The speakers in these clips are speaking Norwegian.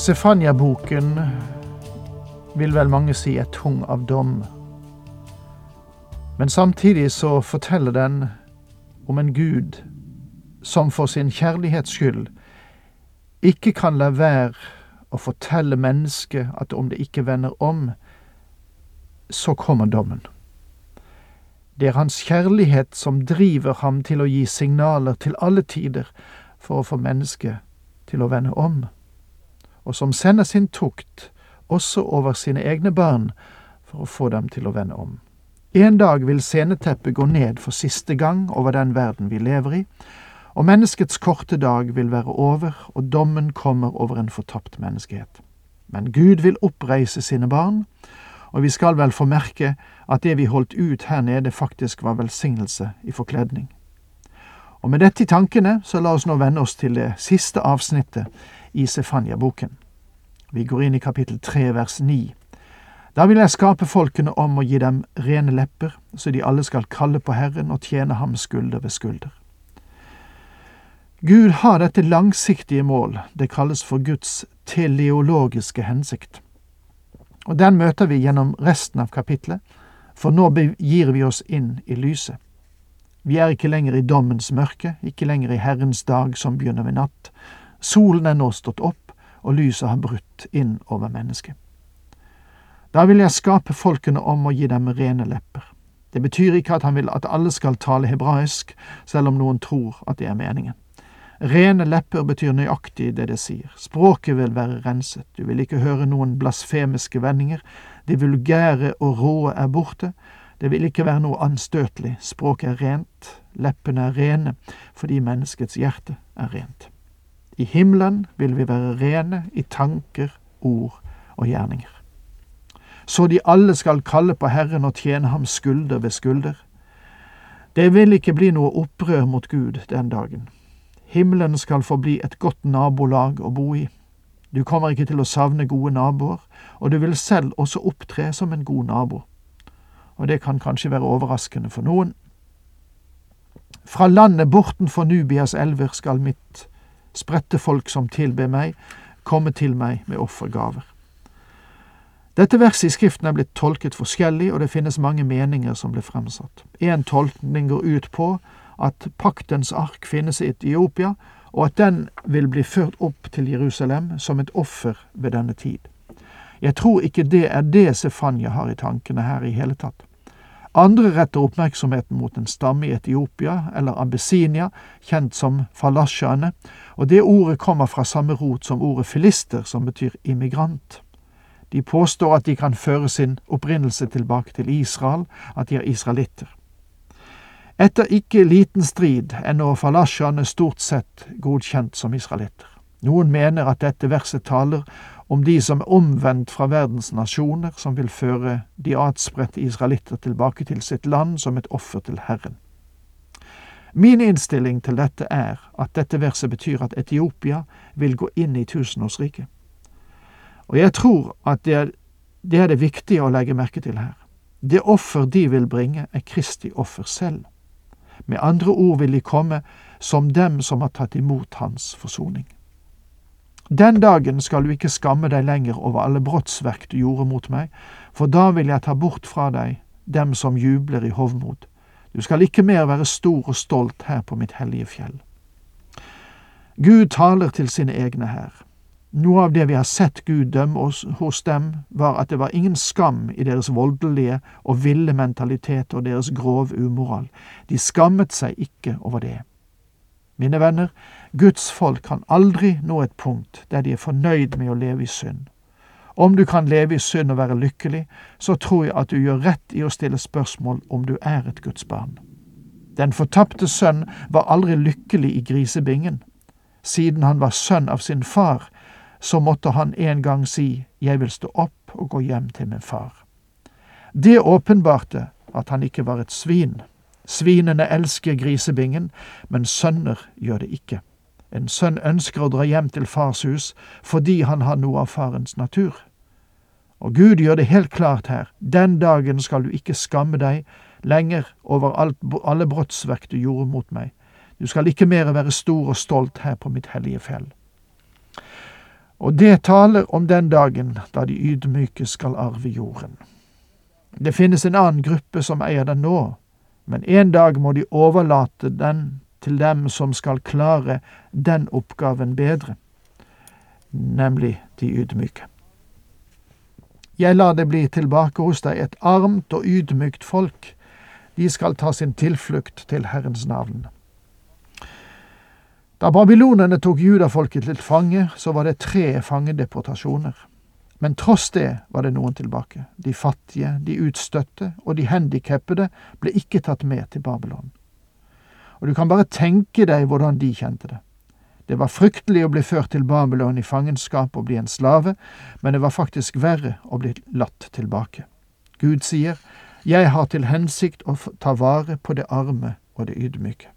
Sefania-boken vil vel mange si er tung av dom. Men samtidig så forteller den om en Gud som for sin kjærlighets skyld ikke kan la være å fortelle mennesket at om det ikke vender om, så kommer dommen. Det er hans kjærlighet som driver ham til å gi signaler til alle tider for å få mennesket til å vende om og som sender sin tukt også over sine egne barn for å få dem til å vende om. En dag vil sceneteppet gå ned for siste gang over den verden vi lever i, og menneskets korte dag vil være over, og dommen kommer over en fortapt menneskehet. Men Gud vil oppreise sine barn, og vi skal vel få merke at det vi holdt ut her nede, faktisk var velsignelse i forkledning. Og med dette i tankene, så la oss nå vende oss til det siste avsnittet i Sefania-boken. Vi går inn i kapittel tre vers ni. Da vil jeg skape folkene om og gi dem rene lepper, så de alle skal kalle på Herren og tjene ham skulder ved skulder. Gud har dette langsiktige mål, det kalles for Guds teleologiske hensikt. Og den møter vi gjennom resten av kapitlet, for nå gir vi oss inn i lyset. Vi er ikke lenger i dommens mørke, ikke lenger i Herrens dag som begynner ved natt. Solen er nå stått opp, og lyset har brutt inn over mennesket. Da vil jeg skape folkene om og gi dem rene lepper. Det betyr ikke at han vil at alle skal tale hebraisk, selv om noen tror at det er meningen. Rene lepper betyr nøyaktig det det sier. Språket vil være renset, du vil ikke høre noen blasfemiske vendinger, det vulgære og råe er borte, det vil ikke være noe anstøtelig, språket er rent, leppene er rene, fordi menneskets hjerte er rent. I himmelen vil vi være rene i tanker, ord og gjerninger. Så de alle skal kalle på Herren og tjene ham skulder ved skulder. Det vil ikke bli noe opprør mot Gud den dagen. Himmelen skal forbli et godt nabolag å bo i. Du kommer ikke til å savne gode naboer, og du vil selv også opptre som en god nabo. Og det kan kanskje være overraskende for noen. Fra landet bortenfor Nubias elver skal mitt spredte folk som tilber meg, komme til meg med offergaver. Dette verset i Skriften er blitt tolket forskjellig, og det finnes mange meninger som ble fremsatt. En tolkning går ut på at paktens ark finnes i Etiopia, og at den vil bli ført opp til Jerusalem som et offer ved denne tid. Jeg tror ikke det er det Sefanya har i tankene her i hele tatt. Andre retter oppmerksomheten mot en stamme i Etiopia, eller Abyssinia, kjent som falasjaene, og det ordet kommer fra samme rot som ordet filister, som betyr immigrant. De påstår at de kan føre sin opprinnelse tilbake til Israel, at de er israelitter. Etter ikke liten strid er nå falasjaene stort sett godkjent som israelitter. Noen mener at dette verset taler om de som er omvendt fra verdens nasjoner, som vil føre de atspredte israelitter tilbake til sitt land som et offer til Herren. Min innstilling til dette er at dette verset betyr at Etiopia vil gå inn i tusenårsriket. Og jeg tror at det er, det er det viktige å legge merke til her. Det offer de vil bringe, er Kristi offer selv. Med andre ord vil de komme som dem som har tatt imot hans forsoning. Den dagen skal du ikke skamme deg lenger over alle brottsverk du gjorde mot meg, for da vil jeg ta bort fra deg dem som jubler i hovmod. Du skal ikke mer være stor og stolt her på mitt hellige fjell. Gud taler til sine egne her. Noe av det vi har sett Gud dømme oss hos dem, var at det var ingen skam i deres voldelige og ville mentalitet og deres grov umoral. De skammet seg ikke over det. Mine venner, Guds folk kan aldri nå et punkt der de er fornøyd med å leve i synd. Om du kan leve i synd og være lykkelig, så tror jeg at du gjør rett i å stille spørsmål om du er et Guds barn. Den fortapte sønn var aldri lykkelig i grisebingen. Siden han var sønn av sin far, så måtte han en gang si Jeg vil stå opp og gå hjem til min far. Det åpenbarte at han ikke var et svin. Svinene elsker grisebingen, men sønner gjør det ikke. En sønn ønsker å dra hjem til fars hus fordi han har noe av farens natur. Og Gud gjør det helt klart her, den dagen skal du ikke skamme deg lenger over alt, alle brottsverk du gjorde mot meg. Du skal ikke mer være stor og stolt her på mitt hellige fjell. Og det taler om den dagen da de ydmyke skal arve jorden. Det finnes en annen gruppe som eier den nå, men en dag må de overlate den til dem som skal klare den oppgaven bedre, nemlig de ydmyke. Jeg lar det bli tilbake hos deg et armt og ydmykt folk, de skal ta sin tilflukt til Herrens navn. Da babylonerne tok judafolket til fange, så var det tre fangedeportasjoner. Men tross det var det noen tilbake. De fattige, de utstøtte og de handikappede ble ikke tatt med til Babylon. Og du kan bare tenke deg hvordan de kjente det. Det var fryktelig å bli ført til Babylon i fangenskap og bli en slave, men det var faktisk verre å bli latt tilbake. Gud sier, Jeg har til hensikt å ta vare på det arme og det ydmyke.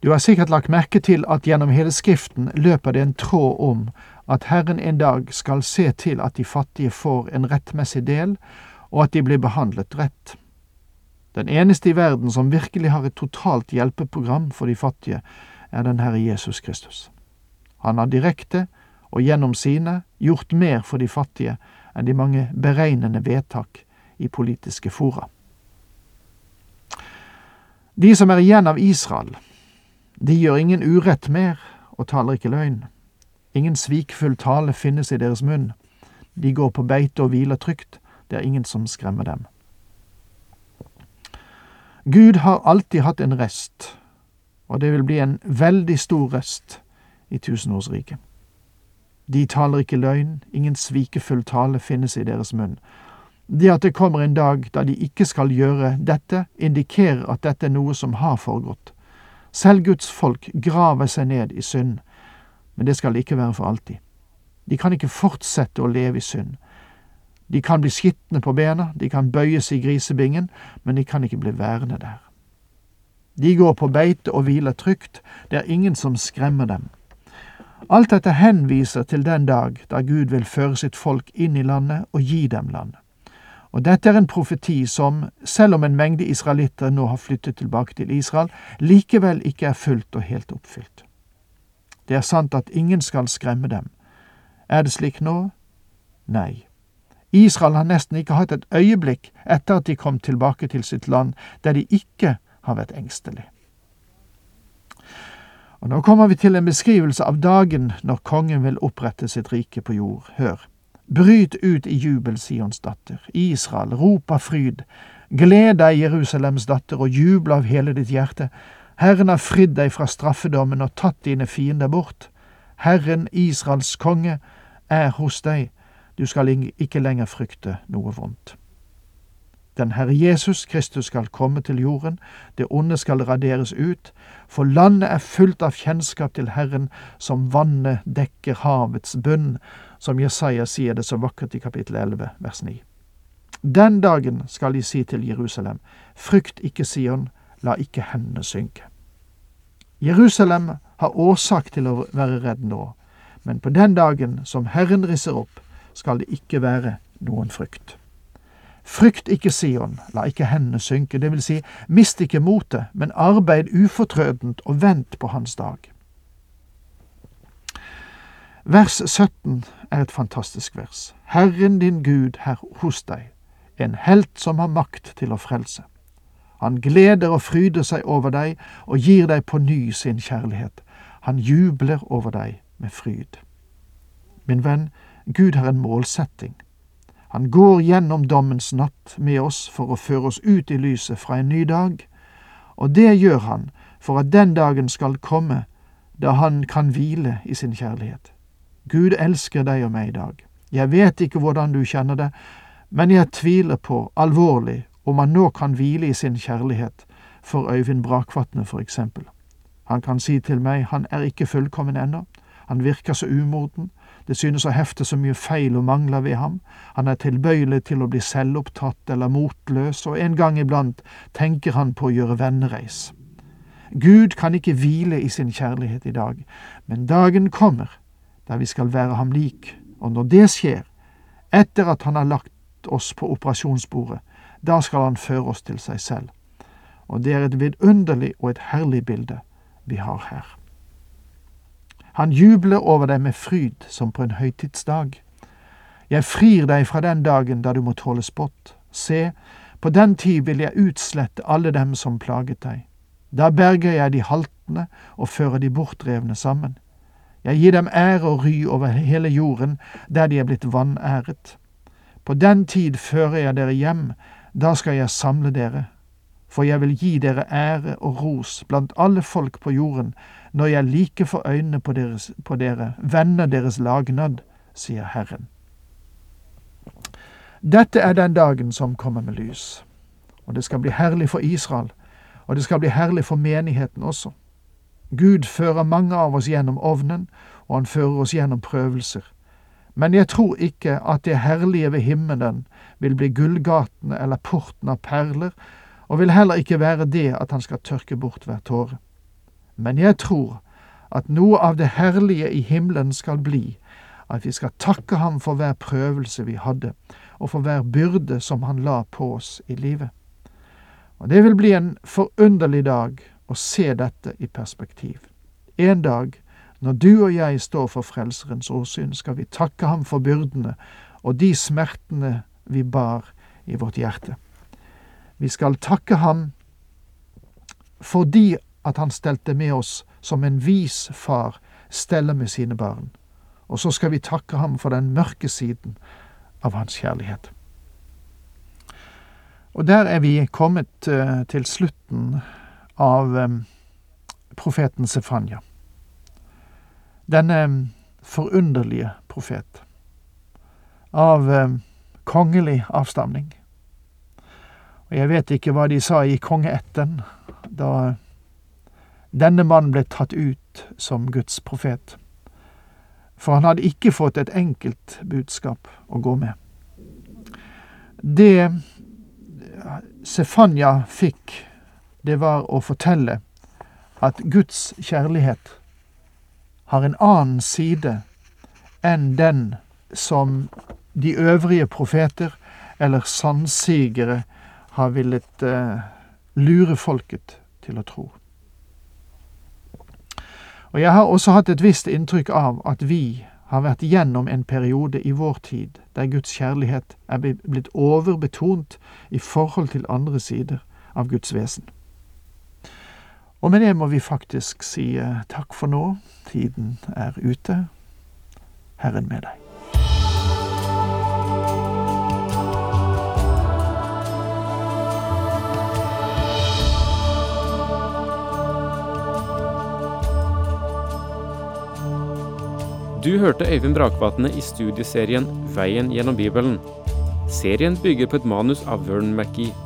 Du har sikkert lagt merke til at gjennom hele Skriften løper det en tråd om at Herren en dag skal se til at de fattige får en rettmessig del, og at de blir behandlet rett. Den eneste i verden som virkelig har et totalt hjelpeprogram for de fattige, er den Herre Jesus Kristus. Han har direkte og gjennom sine gjort mer for de fattige enn de mange beregnende vedtak i politiske fora. De som er igjen av Israel, de gjør ingen urett mer og taler ikke løgn. Ingen svikfull tale finnes i deres munn. De går på beite og hviler trygt. Det er ingen som skremmer dem. Gud har alltid hatt en rest, og det vil bli en veldig stor rest i tusenårsriket. De taler ikke løgn, ingen svikefull tale finnes i deres munn. Det at det kommer en dag da de ikke skal gjøre dette, indikerer at dette er noe som har foregått. Selv Guds folk graver seg ned i synd, men det skal ikke være for alltid. De kan ikke fortsette å leve i synd. De kan bli skitne på bena, de kan bøyes i grisebingen, men de kan ikke bli værende der. De går på beite og hviler trygt, det er ingen som skremmer dem. Alt dette henviser til den dag da Gud vil føre sitt folk inn i landet og gi dem landet. Og dette er en profeti som, selv om en mengde israelitter nå har flyttet tilbake til Israel, likevel ikke er fullt og helt oppfylt. Det er sant at ingen skal skremme dem. Er det slik nå? Nei. Israel har nesten ikke hatt et øyeblikk etter at de kom tilbake til sitt land, der de ikke har vært engstelige. Og Nå kommer vi til en beskrivelse av dagen når kongen vil opprette sitt rike på jord. Hør. Bryt ut i jubel, Sions datter. Israel, rop av fryd. Gled deg, Jerusalems datter, og juble av hele ditt hjerte. Herren har fridd deg fra straffedommen og tatt dine fiender bort. Herren, Israels konge, er hos deg. Du skal ikke lenger frykte noe vondt. Den Herre Jesus Kristus skal komme til jorden, det onde skal raderes ut, for landet er fullt av kjennskap til Herren som vannet dekker havets bunn, som Jesaja sier det så vakkert i kapittel 11, vers 9. Den dagen skal de si til Jerusalem, frykt ikke Sion, la ikke hendene synke. Jerusalem har årsak til å være redd nå, men på den dagen som Herren risser opp, skal det ikke være noen frykt. Frykt ikke Sion, la ikke hendene synke, det vil si, mist ikke motet, men arbeid ufortrødent og vent på Hans dag. Vers 17 er et fantastisk vers. Herren din Gud er hos deg, en helt som har makt til å frelse. Han gleder og fryder seg over deg og gir deg på ny sin kjærlighet. Han jubler over deg med fryd. Min venn, Gud har en målsetting. Han går gjennom dommens natt med oss for å føre oss ut i lyset fra en ny dag, og det gjør han for at den dagen skal komme da han kan hvile i sin kjærlighet. Gud elsker deg og meg i dag. Jeg vet ikke hvordan du kjenner det, men jeg tviler på, alvorlig, om han nå kan hvile i sin kjærlighet for Øyvind Brakvatne, for eksempel. Han kan si til meg, han er ikke fullkommen ennå, han virker så umoden, Det synes å hefte så mye feil og mangler ved ham. Han er tilbøyelig til å bli selvopptatt eller motløs, og en gang iblant tenker han på å gjøre vennereis. Gud kan ikke hvile i sin kjærlighet i dag, men dagen kommer der vi skal være ham lik, og når det skjer, etter at han har lagt oss på operasjonsbordet, da skal han føre oss til seg selv. Og det er et vidunderlig og et herlig bilde vi har her. Han jubler over deg med fryd som på en høytidsdag. Jeg frir deg fra den dagen da du må tåle spott. Se, på den tid vil jeg utslette alle dem som plaget deg. Da berger jeg de haltende og fører de bortrevne sammen. Jeg gir dem ære og ry over hele jorden, der de er blitt vanæret. På den tid fører jeg dere hjem, da skal jeg samle dere, for jeg vil gi dere ære og ros blant alle folk på jorden, når jeg like for øynene på, deres, på dere vender deres lagnad, sier Herren. Dette er den dagen som kommer med lys, og det skal bli herlig for Israel, og det skal bli herlig for menigheten også. Gud fører mange av oss gjennom ovnen, og han fører oss gjennom prøvelser. Men jeg tror ikke at det herlige ved himmelen vil bli gullgatene eller porten av perler, og vil heller ikke være det at han skal tørke bort hver tåre. Men jeg tror at noe av det herlige i himmelen skal bli at vi skal takke ham for hver prøvelse vi hadde, og for hver byrde som han la på oss i livet. Og det vil bli en forunderlig dag å se dette i perspektiv. En dag når du og jeg står for Frelserens åsyn, skal vi takke ham for byrdene og de smertene vi bar i vårt hjerte. Vi skal takke ham fordi at han stelte med oss som en vis far steller med sine barn. Og så skal vi takke ham for den mørke siden av hans kjærlighet. Og der er vi kommet uh, til slutten av um, profeten Sefanya denne forunderlige profet av kongelig avstamning. Og jeg vet ikke hva de sa i kongeætten da denne mannen ble tatt ut som Guds profet. For han hadde ikke fått et enkelt budskap å gå med. Det Sefanya fikk, det var å fortelle at Guds kjærlighet har en annen side enn den som de øvrige profeter eller sannsigere har villet eh, lure folket til å tro. Og Jeg har også hatt et visst inntrykk av at vi har vært gjennom en periode i vår tid der Guds kjærlighet er blitt overbetont i forhold til andre sider av Guds vesen. Og med det må vi faktisk si eh, takk for nå. Tiden er ute. Herren med deg. Du hørte Øyvind Brakvatne i studieserien Veien gjennom Bibelen. Serien bygger på et manus av Vern McGee.